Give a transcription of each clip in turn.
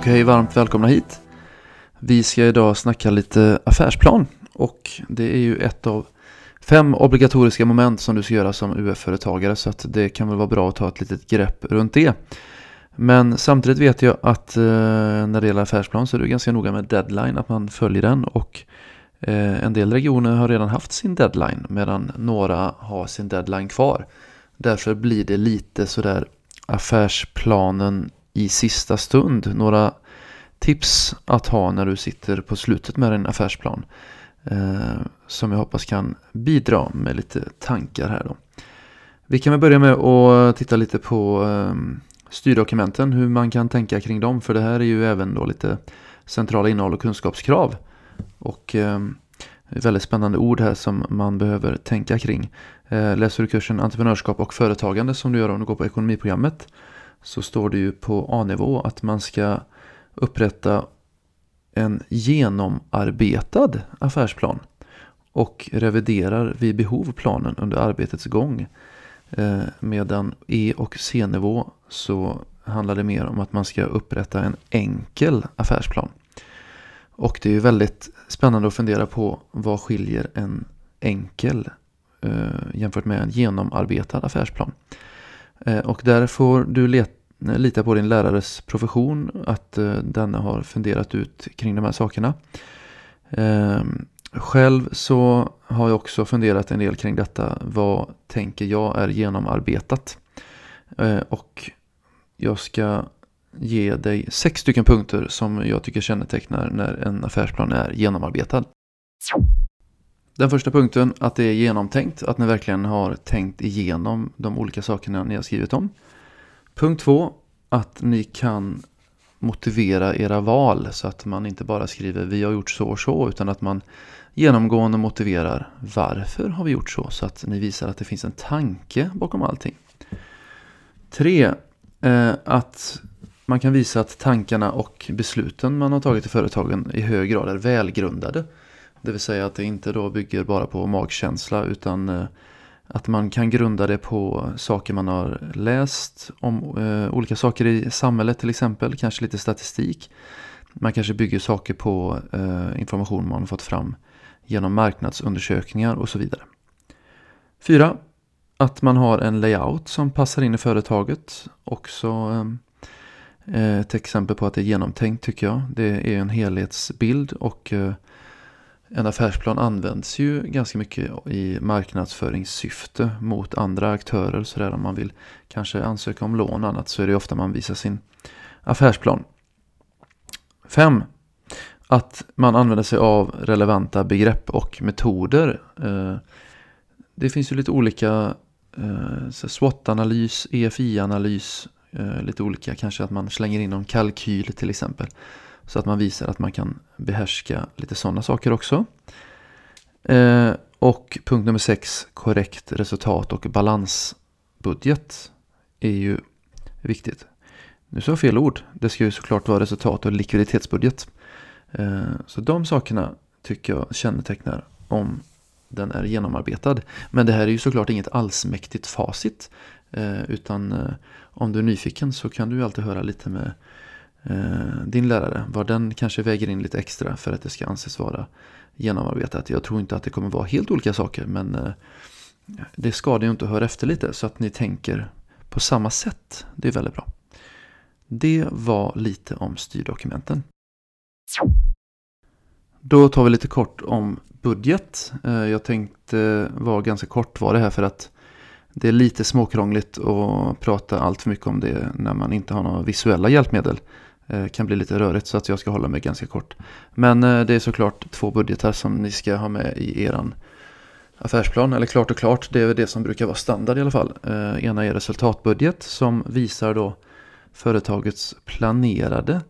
Okej, varmt välkomna hit. Vi ska idag snacka lite affärsplan och det är ju ett av fem obligatoriska moment som du ska göra som UF-företagare så att det kan väl vara bra att ta ett litet grepp runt det. Men samtidigt vet jag att eh, när det gäller affärsplan så är det ganska noga med deadline, att man följer den och eh, en del regioner har redan haft sin deadline medan några har sin deadline kvar. Därför blir det lite sådär affärsplanen i sista stund. Några tips att ha när du sitter på slutet med din affärsplan. Eh, som jag hoppas kan bidra med lite tankar här då. Vi kan väl börja med att titta lite på eh, styrdokumenten, hur man kan tänka kring dem. För det här är ju även då lite centrala innehåll och kunskapskrav. Och eh, väldigt spännande ord här som man behöver tänka kring. Eh, läser du kursen entreprenörskap och företagande som du gör om du går på ekonomiprogrammet så står det ju på A-nivå att man ska upprätta en genomarbetad affärsplan och reviderar vid behov planen under arbetets gång. Eh, medan E och C-nivå så handlar det mer om att man ska upprätta en enkel affärsplan. Och det är ju väldigt spännande att fundera på vad skiljer en enkel eh, jämfört med en genomarbetad affärsplan. Eh, och där får du leta, lita på din lärares profession, att eh, denna har funderat ut kring de här sakerna. Eh, själv så har jag också funderat en del kring detta. Vad tänker jag är genomarbetat? Eh, och jag ska ge dig sex stycken punkter som jag tycker kännetecknar när en affärsplan är genomarbetad. Den första punkten, att det är genomtänkt, att ni verkligen har tänkt igenom de olika sakerna ni har skrivit om. Punkt två, att ni kan motivera era val så att man inte bara skriver vi har gjort så och så utan att man genomgående motiverar varför har vi gjort så så att ni visar att det finns en tanke bakom allting. Tre, eh, att man kan visa att tankarna och besluten man har tagit i företagen i hög grad är välgrundade. Det vill säga att det inte då bygger bara på magkänsla utan eh, att man kan grunda det på saker man har läst om eh, olika saker i samhället till exempel, kanske lite statistik. Man kanske bygger saker på eh, information man fått fram genom marknadsundersökningar och så vidare. Fyra, att man har en layout som passar in i företaget. Också eh, ett exempel på att det är genomtänkt tycker jag. Det är en helhetsbild och eh, en affärsplan används ju ganska mycket i marknadsföringssyfte mot andra aktörer. Så där om man vill kanske ansöka om lån och annat så är det ofta man visar sin affärsplan. 5. Att man använder sig av relevanta begrepp och metoder. Eh, det finns ju lite olika eh, SWOT-analys, EFI-analys, eh, lite olika. Kanske att man slänger in någon kalkyl till exempel. Så att man visar att man kan behärska lite sådana saker också. Eh, och punkt nummer sex, korrekt resultat och balansbudget är ju viktigt. Nu sa jag fel ord. Det ska ju såklart vara resultat och likviditetsbudget. Eh, så de sakerna tycker jag kännetecknar om den är genomarbetad. Men det här är ju såklart inget allsmäktigt facit. Eh, utan eh, om du är nyfiken så kan du ju alltid höra lite med Eh, din lärare, var den kanske väger in lite extra för att det ska anses vara genomarbetat. Jag tror inte att det kommer vara helt olika saker men eh, det skadar ju inte att höra efter lite så att ni tänker på samma sätt. Det är väldigt bra. Det var lite om styrdokumenten. Då tar vi lite kort om budget. Eh, jag tänkte vara ganska kort var det här för att det är lite småkrångligt att prata allt för mycket om det när man inte har några visuella hjälpmedel. Eh, kan bli lite rörigt så att jag ska hålla mig ganska kort. Men eh, det är såklart två budgetar som ni ska ha med i eran affärsplan. Eller klart och klart, det är det som brukar vara standard i alla fall. Eh, ena är resultatbudget som visar då företagets planerade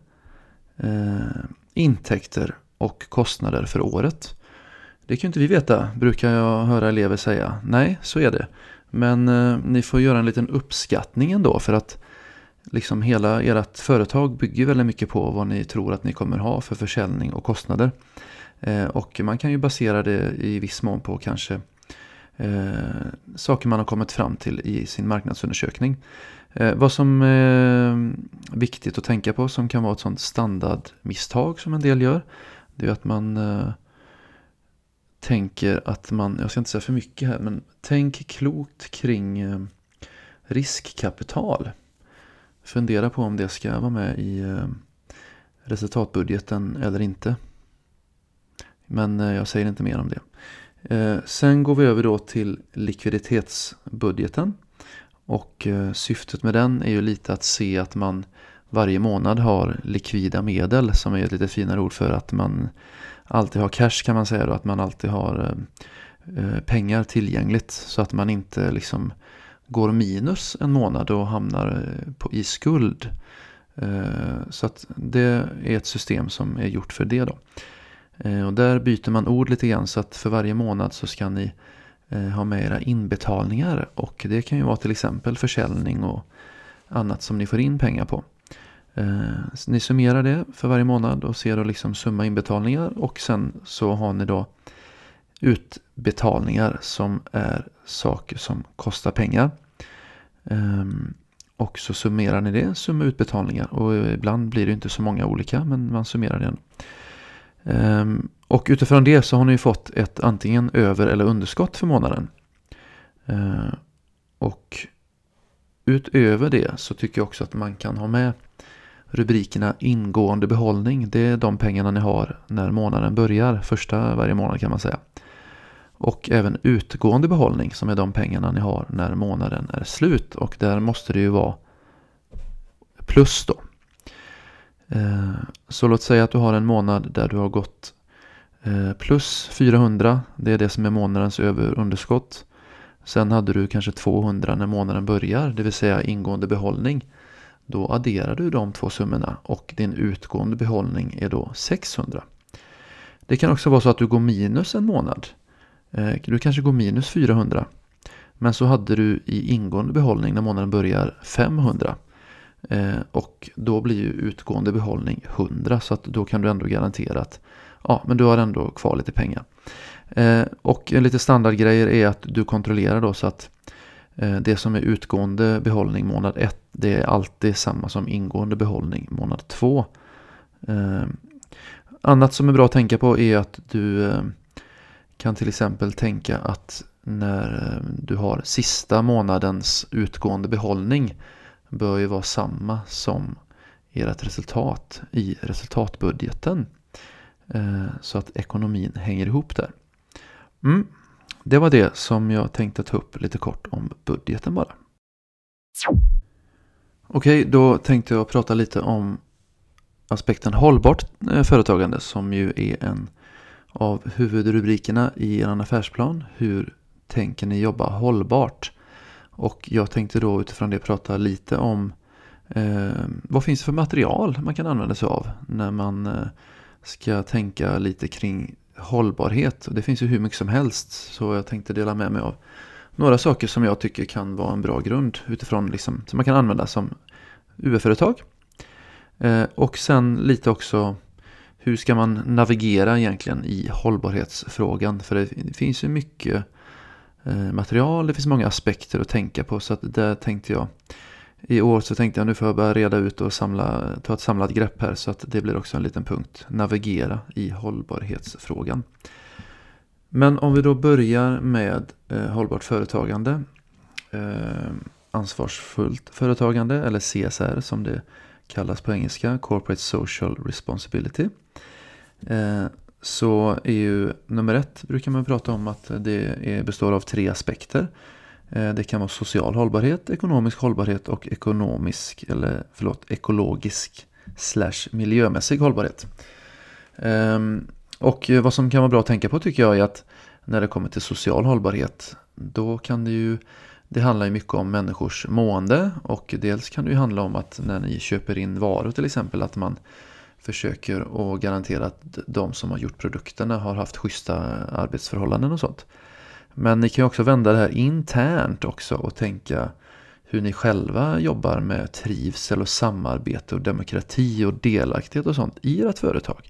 intäkter och kostnader för året. Det kan ju inte vi veta, brukar jag höra elever säga. Nej, så är det. Men ni får göra en liten uppskattning ändå för att liksom hela ert företag bygger väldigt mycket på vad ni tror att ni kommer ha för försäljning och kostnader. Eh, och man kan ju basera det i viss mån på kanske eh, saker man har kommit fram till i sin marknadsundersökning. Eh, vad som är viktigt att tänka på som kan vara ett sånt standardmisstag som en del gör. Det är att man eh, tänker att man, jag ska inte säga för mycket här, men tänk klokt kring eh, riskkapital. Fundera på om det ska vara med i eh, resultatbudgeten eller inte. Men eh, jag säger inte mer om det. Eh, sen går vi över då till likviditetsbudgeten. Och syftet med den är ju lite att se att man varje månad har likvida medel som är ett lite finare ord för att man alltid har cash kan man säga då, att man alltid har pengar tillgängligt så att man inte liksom går minus en månad och hamnar eh, på, i skuld. Eh, så att det är ett system som är gjort för det då. Eh, och där byter man ord lite grann så att för varje månad så ska ni eh, ha med era inbetalningar. Och det kan ju vara till exempel försäljning och annat som ni får in pengar på. Eh, ni summerar det för varje månad och ser då liksom summa inbetalningar och sen så har ni då utbetalningar som är saker som kostar pengar. Ehm, och så summerar ni det, summa utbetalningar och ibland blir det inte så många olika men man summerar det ändå. Ehm, och utifrån det så har ni fått ett antingen över eller underskott för månaden. Ehm, och utöver det så tycker jag också att man kan ha med rubrikerna ingående behållning. Det är de pengarna ni har när månaden börjar, första varje månad kan man säga. Och även utgående behållning som är de pengarna ni har när månaden är slut. Och där måste det ju vara plus då. Eh, så låt säga att du har en månad där du har gått eh, plus 400. Det är det som är månadens överunderskott. Sen hade du kanske 200 när månaden börjar, det vill säga ingående behållning. Då adderar du de två summorna och din utgående behållning är då 600. Det kan också vara så att du går minus en månad. Eh, du kanske går minus 400. Men så hade du i ingående behållning när månaden börjar 500. Eh, och då blir ju utgående behållning 100 så att då kan du ändå garantera att ja, men du har ändå kvar lite pengar. Eh, och lite standardgrejer är att du kontrollerar då så att det som är utgående behållning månad 1 det är alltid samma som ingående behållning månad 2. Annat som är bra att tänka på är att du kan till exempel tänka att när eh, du har sista månadens utgående behållning bör ju vara samma som ert resultat i resultatbudgeten. Eh, så att ekonomin hänger ihop där. Mm. Det var det som jag tänkte ta upp lite kort om budgeten bara. Okej, då tänkte jag prata lite om aspekten hållbart eh, företagande som ju är en av huvudrubrikerna i er affärsplan. Hur tänker ni jobba hållbart? Och jag tänkte då utifrån det prata lite om eh, vad finns det för material man kan använda sig av när man eh, ska tänka lite kring hållbarhet. Det finns ju hur mycket som helst så jag tänkte dela med mig av några saker som jag tycker kan vara en bra grund utifrån liksom, som man kan använda som UF-företag. Eh, och sen lite också hur ska man navigera egentligen i hållbarhetsfrågan? För det finns ju mycket eh, material. Det finns många aspekter att tänka på så att där tänkte jag i år så tänkte jag nu får jag börja reda ut och samla, ta ett samlat grepp här så att det blir också en liten punkt. Navigera i hållbarhetsfrågan. Men om vi då börjar med eh, hållbart företagande. Eh, ansvarsfullt företagande eller CSR som det kallas på engelska. Corporate Social Responsibility. Eh, så är ju nummer ett brukar man prata om att det består av tre aspekter. Eh, det kan vara social hållbarhet, ekonomisk hållbarhet och ekonomisk, eller förlåt, ekologisk slash miljömässig hållbarhet. Ehm, och vad som kan vara bra att tänka på tycker jag är att när det kommer till social hållbarhet då kan det ju det handlar ju mycket om människors mående och dels kan det ju handla om att när ni köper in varor till exempel att man försöker att garantera att de som har gjort produkterna har haft schyssta arbetsförhållanden och sånt. Men ni kan ju också vända det här internt också och tänka hur ni själva jobbar med trivsel och samarbete och demokrati och delaktighet och sånt i ert företag.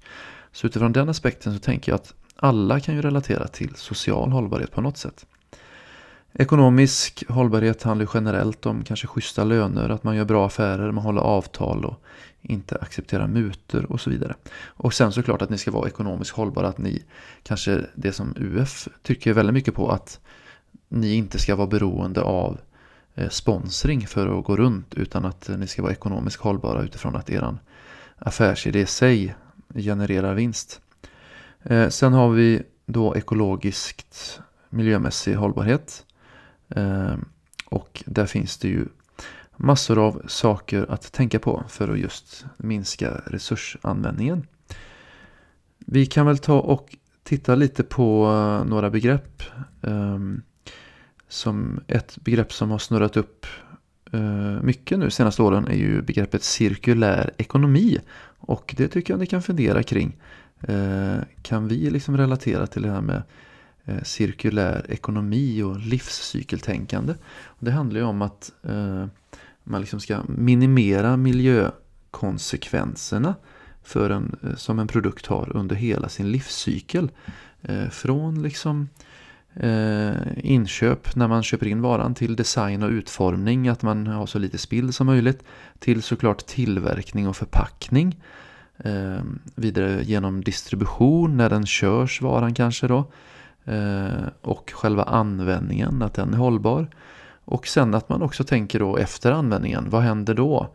Så utifrån den aspekten så tänker jag att alla kan ju relatera till social hållbarhet på något sätt. Ekonomisk hållbarhet handlar generellt om kanske schyssta löner, att man gör bra affärer, man håller avtal och inte accepterar mutor och så vidare. Och sen såklart att ni ska vara ekonomiskt hållbara, att ni kanske det som UF tycker väldigt mycket på att ni inte ska vara beroende av eh, sponsring för att gå runt utan att eh, ni ska vara ekonomiskt hållbara utifrån att er affärsidé i sig genererar vinst. Eh, sen har vi då ekologiskt miljömässig hållbarhet. Ehm, och där finns det ju massor av saker att tänka på för att just minska resursanvändningen. Vi kan väl ta och titta lite på eh, några begrepp. Ehm, som ett begrepp som har snurrat upp eh, mycket nu senaste åren är ju begreppet cirkulär ekonomi. Och det tycker jag ni kan fundera kring. Eh, kan vi liksom relatera till det här med Eh, cirkulär ekonomi och livscykeltänkande? Och det handlar ju om att eh, man liksom ska minimera miljökonsekvenserna för en, eh, som en produkt har under hela sin livscykel. Eh, från liksom eh, inköp när man köper in varan till design och utformning, att man har så lite spill som möjligt, till såklart tillverkning och förpackning. Eh, vidare genom distribution när den körs varan kanske då. Eh, och själva användningen, att den är hållbar. Och sen att man också tänker då efter användningen, vad händer då?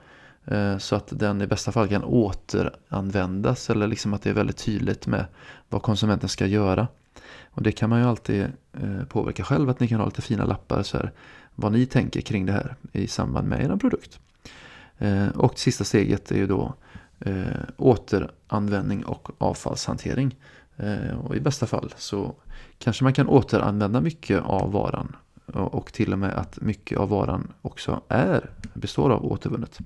Eh, så att den i bästa fall kan återanvändas eller liksom att det är väldigt tydligt med vad konsumenten ska göra. Och det kan man ju alltid eh, påverka själv, att ni kan ha lite fina lappar så här, vad ni tänker kring det här i samband med er produkt. Och sista steget är ju då återanvändning och avfallshantering. Och i bästa fall så kanske man kan återanvända mycket av varan och till och med att mycket av varan också är, består av återvunnet.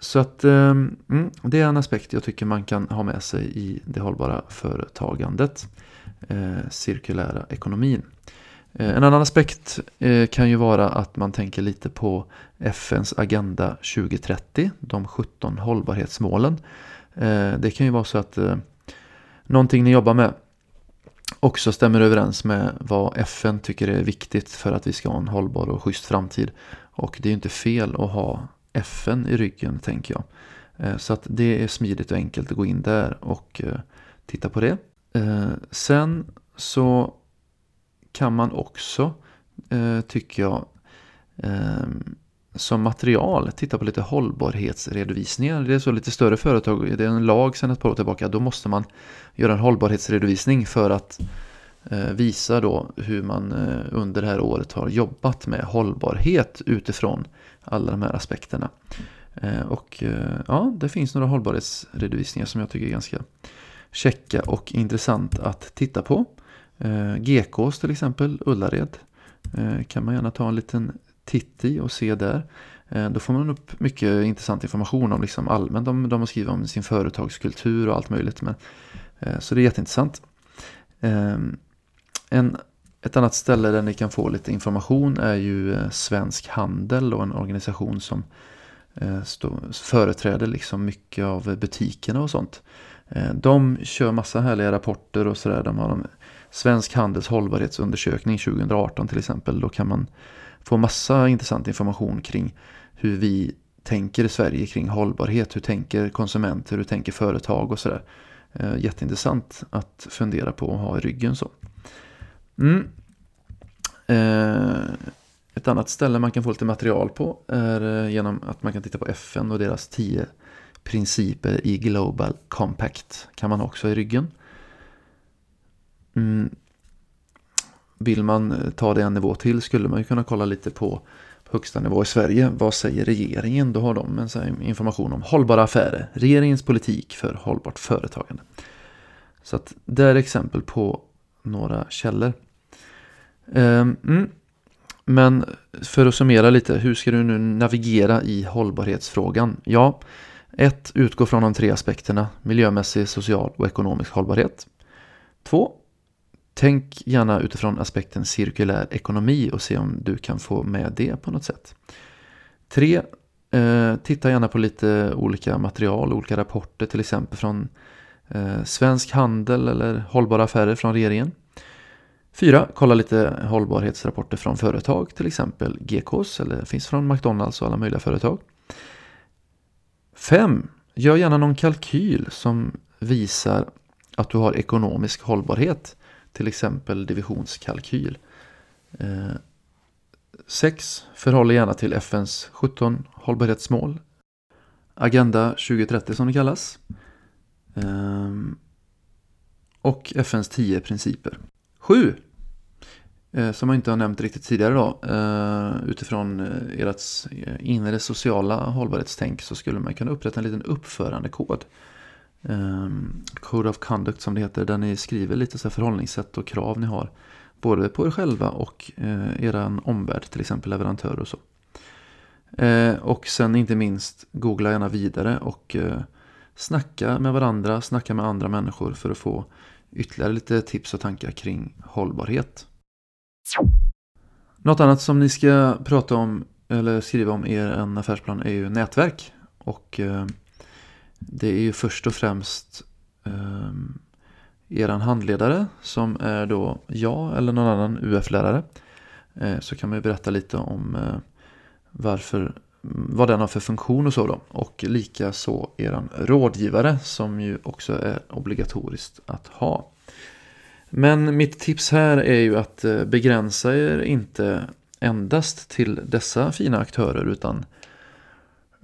Så att ehm, mm, det är en aspekt jag tycker man kan ha med sig i det hållbara företagandet. Eh, cirkulära ekonomin. Eh, en annan aspekt eh, kan ju vara att man tänker lite på FNs Agenda 2030, de 17 hållbarhetsmålen. Eh, det kan ju vara så att eh, någonting ni jobbar med också stämmer överens med vad FN tycker är viktigt för att vi ska ha en hållbar och schysst framtid. Och det är ju inte fel att ha FN i ryggen tänker jag. Eh, så att det är smidigt och enkelt att gå in där och eh, titta på det. Eh, sen så kan man också, tycker jag, ehm, som material titta på lite hållbarhetsredovisningar. Det är så lite större företag, det är en lag sedan ett par år tillbaka, då måste man göra en hållbarhetsredovisning för att eh, visa då hur man eh, under det här året har jobbat med hållbarhet utifrån alla de här aspekterna. Eh, och ja, det finns några hållbarhetsredovisningar som jag tycker är ganska checka och intressant att titta på. GKs till exempel, Ullared, kan man gärna ta en liten titt i och se där. Eh, då får man upp mycket intressant information om liksom allmänt. De, de har skrivit om sin företagskultur och allt möjligt. Men, eh, så det är jätteintressant. Ehm, en, ett annat ställe där ni kan få lite information är ju eh, Svensk Handel och en organisation som stå, företräder liksom mycket av butikerna och sånt. De kör massa härliga rapporter och sådär. De har de, Svensk Handels hållbarhetsundersökning 2018 till exempel. Då kan man få massa intressant information kring hur vi tänker i Sverige kring hållbarhet. Hur tänker konsumenter, hur tänker företag och sådär. Eh, jätteintressant att fundera på och ha i ryggen så. Mm. Eh, ett annat ställe man kan få lite material på är eh, genom att man kan titta på FN och deras tio principer i Global Compact. Kan man också i ryggen. Mm. Vill man eh, ta det en nivå till skulle man ju kunna kolla lite på högsta nivå i Sverige. Vad säger regeringen? Då har de en information om hållbara affärer. Regeringens politik för hållbart företagande. Så att det är exempel på några källor. Ehm, mm. Men för att summera lite, hur ska du nu navigera i hållbarhetsfrågan? Ja, ett, Utgå från de tre aspekterna miljömässig, social och ekonomisk hållbarhet. Två, Tänk gärna utifrån aspekten cirkulär ekonomi och se om du kan få med det på något sätt. 3. Eh, titta gärna på lite olika material, olika rapporter till exempel från eh, Svensk Handel eller Hållbara Affärer från regeringen. 4. kolla lite hållbarhetsrapporter från företag, till exempel GKs eller finns från McDonalds och alla möjliga företag. 5. gör gärna någon kalkyl som visar att du har ekonomisk hållbarhet, till exempel divisionskalkyl. Eh, 6. Förhåller gärna till FNs 17 hållbarhetsmål. Agenda 2030 som det kallas. Eh, och FNs 10 principer. 7. Eh, som jag inte har nämnt riktigt tidigare då. Utifrån ert inre sociala hållbarhetstänk så skulle man kunna upprätta en liten uppförandekod um, Code of Conduct som det heter. Där ni skriver lite så förhållningssätt och krav ni har. Både på er själva och eh, uh, er omvärld, till exempel leverantörer och så. Uh, och sen inte minst googla gärna vidare och uh, snacka med varandra, snacka med andra människor för att få ytterligare lite tips och tankar kring hållbarhet. Något annat som ni ska prata om eller skriva om i er affärsplan är ju nätverk. Och eh, det är ju först och främst eh, er handledare som är då jag eller någon annan UF-lärare. Eh, så kan man ju berätta lite om eh, varför, vad den har för funktion och så då. Och lika så rådgivare som ju också är obligatoriskt att ha. Men mitt tips här är ju att eh, begränsa er inte endast till dessa fina aktörer utan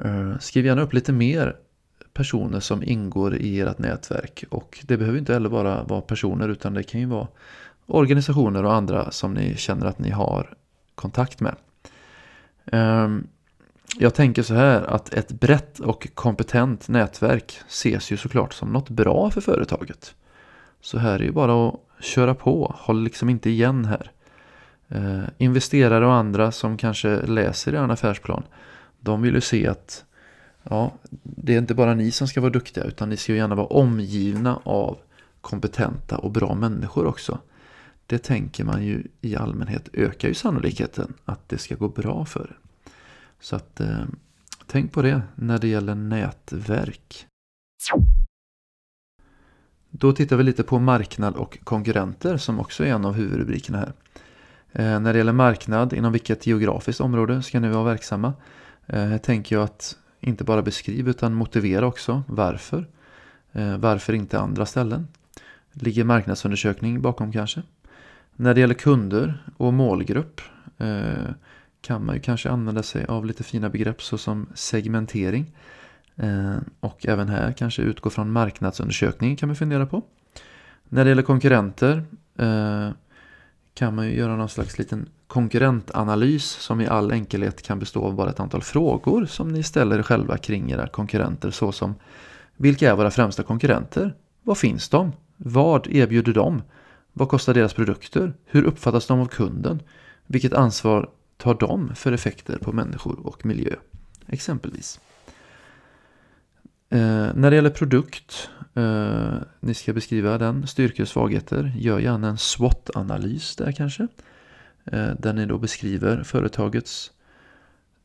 eh, skriv gärna upp lite mer personer som ingår i ert nätverk. Och det behöver inte heller bara vara personer utan det kan ju vara organisationer och andra som ni känner att ni har kontakt med. Ehm, jag tänker så här att ett brett och kompetent nätverk ses ju såklart som något bra för företaget. Så här är ju bara att köra på, håll liksom inte igen här. Ehm, investerare och andra som kanske läser er affärsplan, de vill ju se att Ja, det är inte bara ni som ska vara duktiga utan ni ska ju gärna vara omgivna av kompetenta och bra människor också. Det tänker man ju i allmänhet ökar ju sannolikheten att det ska gå bra för er. Så att eh, tänk på det när det gäller nätverk. Då tittar vi lite på marknad och konkurrenter som också är en av huvudrubrikerna här. Eh, när det gäller marknad, inom vilket geografiskt område ska ni vara verksamma? Eh, här tänker jag att inte bara beskriv utan motivera också varför. Eh, varför inte andra ställen? Ligger marknadsundersökning bakom kanske? När det gäller kunder och målgrupp eh, kan man ju kanske använda sig av lite fina begrepp såsom segmentering. Eh, och även här kanske utgå från marknadsundersökning kan man fundera på. När det gäller konkurrenter kan man ju göra någon slags liten konkurrentanalys som i all enkelhet kan bestå av bara ett antal frågor som ni ställer själva kring era konkurrenter såsom Vilka är våra främsta konkurrenter? Var finns de? Vad erbjuder de? Vad kostar deras produkter? Hur uppfattas de av kunden? Vilket ansvar tar de för effekter på människor och miljö? Exempelvis. Eh, när det gäller produkt, eh, ni ska beskriva den, styrkor och svagheter. Gör gärna en SWOT-analys där kanske. Eh, där ni då beskriver företagets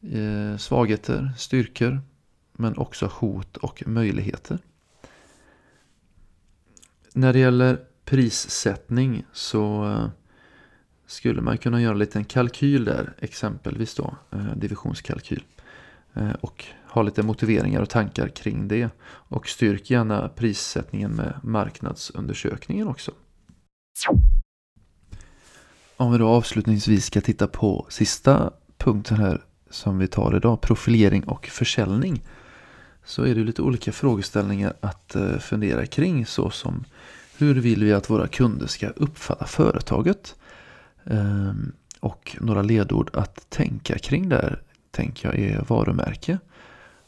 eh, svagheter, styrkor men också hot och möjligheter. När det gäller prissättning så eh, skulle man kunna göra en liten kalkyl där, exempelvis då divisionskalkyl. Och ha lite motiveringar och tankar kring det. Och styrk gärna prissättningen med marknadsundersökningen också. Om vi då avslutningsvis ska titta på sista punkten här som vi tar idag, profilering och försäljning. Så är det lite olika frågeställningar att eh, fundera kring såsom hur vill vi att våra kunder ska uppfatta företaget? Ehm, och några ledord att tänka kring där tänker jag är varumärke.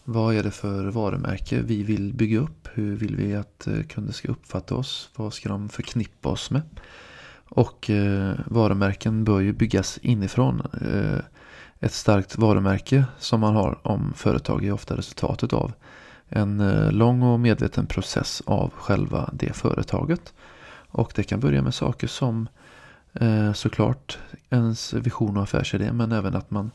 Vad är det för varumärke vi vill bygga upp? Hur vill vi att eh, kunder ska uppfatta oss? Vad ska de förknippa oss med? Och eh, varumärken bör ju byggas inifrån. Eh, ett starkt varumärke som man har om företag är ofta resultatet av en eh, lång och medveten process av själva det företaget. Och det kan börja med saker som eh, såklart ens vision och affärsidé men även att man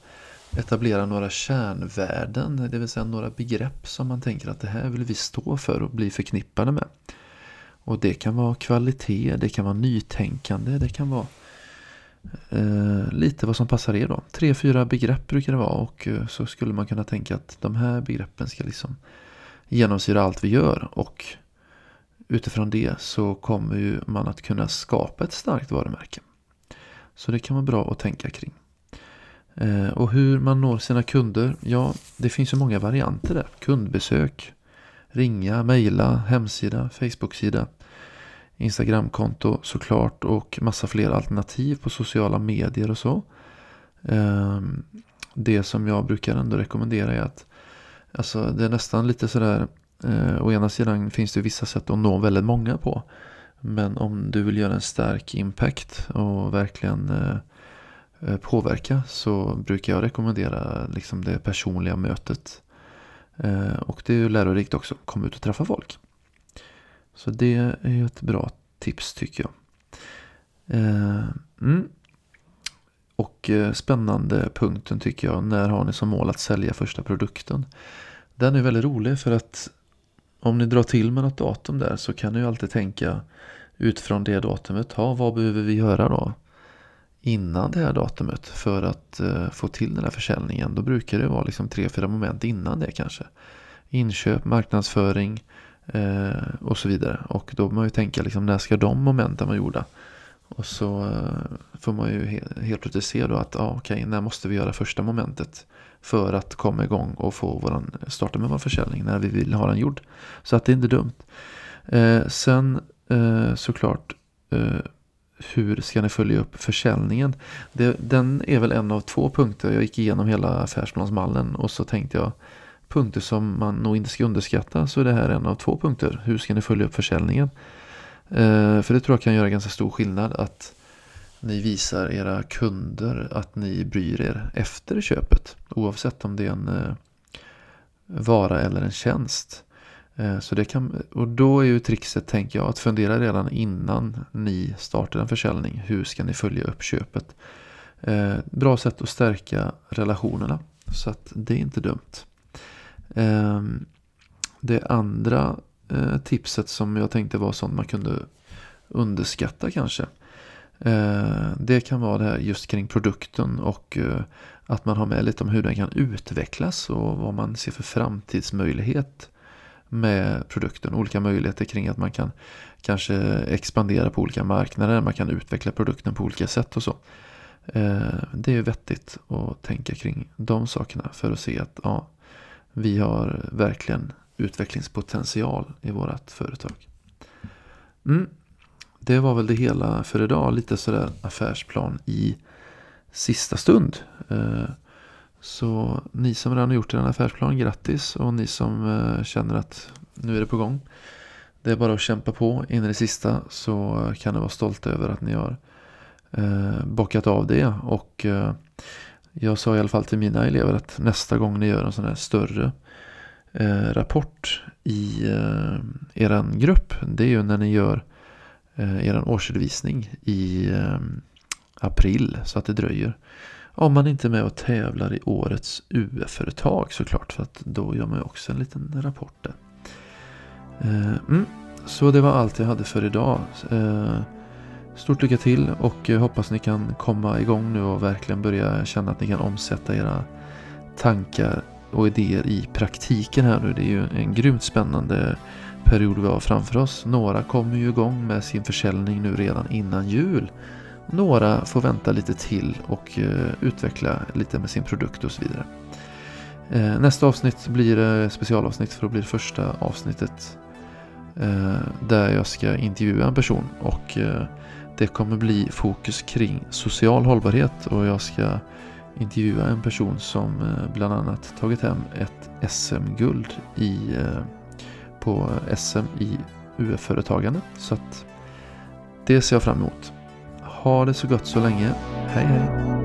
etablerar några kärnvärden, det vill säga några begrepp som man tänker att det här vill vi stå för och bli förknippade med. Och det kan vara kvalitet, det kan vara nytänkande, det kan vara eh, lite vad som passar er då. Tre, fyra begrepp brukar det vara och eh, så skulle man kunna tänka att de här begreppen ska liksom genomsyra allt vi gör och utifrån det så kommer ju man att kunna skapa ett starkt varumärke. Så det kan vara bra att tänka kring. Eh, och hur man når sina kunder, ja det finns ju många varianter där. Kundbesök, ringa, mejla, hemsida, Facebook-sida, Instagramkonto såklart och massa fler alternativ på sociala medier och så. Ehm, det som jag brukar ändå rekommendera är att alltså det är nästan lite sådär eh, å ena sidan finns det vissa sätt att nå väldigt många på. Men om du vill göra en stark impact och verkligen eh, eh, påverka så brukar jag rekommendera liksom det personliga mötet. Och det är ju lärorikt också, kom ut och träffa folk. Så det är ett bra tips tycker jag. Eh, mm. Och eh, spännande punkten tycker jag, när har ni som mål att sälja första produkten? Den är väldigt rolig för att om ni drar till med något datum där så kan ni ju alltid tänka utifrån det datumet. ha, vad behöver vi göra då? Innan det här datumet för att eh, få till den här försäljningen. Då brukar det vara liksom tre, fyra moment innan det kanske. Inköp, marknadsföring Eh, och så vidare. Och då får man ju tänka liksom när ska de momenten vara gjorda? Och så eh, får man ju he helt plötsligt se då att ja, okej, när måste vi göra första momentet? för att komma igång och få våran, starta med vår försäljning när vi vill ha den gjord. Så att det är inte dumt. Eh, sen eh, såklart eh, hur ska ni följa upp försäljningen? Det, den är väl en av två punkter. Jag gick igenom hela affärsplansmallen och så tänkte jag punkter som man nog inte ska underskatta så är det här en av två punkter. Hur ska ni följa upp försäljningen? Eh, för det tror jag kan göra ganska stor skillnad att ni visar era kunder att ni bryr er efter köpet. Oavsett om det är en eh, vara eller en tjänst. Eh, så det kan, och då är ju trixet, tänker jag, att fundera redan innan ni startar en försäljning. Hur ska ni följa upp köpet? Eh, bra sätt att stärka relationerna. Så att det är inte dumt. Ehm, det andra eh, tipset som jag tänkte var sånt man kunde underskatta kanske. Ehm, det kan vara det här just kring produkten och eh, att man har med lite om hur den kan utvecklas och vad man ser för framtidsmöjlighet med produkten. Olika möjligheter kring att man kan kanske expandera på olika marknader, man kan utveckla produkten på olika sätt och så. Ehm, det är vettigt att tänka kring de sakerna för att se att ja, vi har verkligen utvecklingspotential i vårt företag. Mm det var väl det hela för idag. Lite sådär affärsplan i sista stund. Eh, så ni som redan har gjort er en affärsplan, grattis. Och ni som eh, känner att nu är det på gång. Det är bara att kämpa på in i det sista så kan ni vara stolta över att ni har eh, bockat av det. Och jag sa i alla fall till mina elever att nästa gång ni gör en sån här större eh, rapport i eh, er grupp. Det är ju när ni gör eh, er årsredovisning i eh, april så att det dröjer. Om man inte är med och tävlar i årets UF-företag såklart för att då gör man ju också en liten rapport där. Eh, mm, så det var allt jag hade för idag. Eh, Stort lycka till och eh, hoppas ni kan komma igång nu och verkligen börja känna att ni kan omsätta era tankar och idéer i praktiken här nu. Det är ju en grymt spännande period vi har framför oss. Några kommer ju igång med sin försäljning nu redan innan jul. Några får vänta lite till och eh, utveckla lite med sin produkt och så vidare. Eh, nästa avsnitt blir specialavsnitt för att bli det första avsnittet där jag ska intervjua en person och det kommer bli fokus kring social hållbarhet och jag ska intervjua en person som eh, bland annat tagit hem ett SM-guld i eh, på SM i UF-företagande. Så att det ser jag fram emot. Ha det så gott så länge. Hej hej!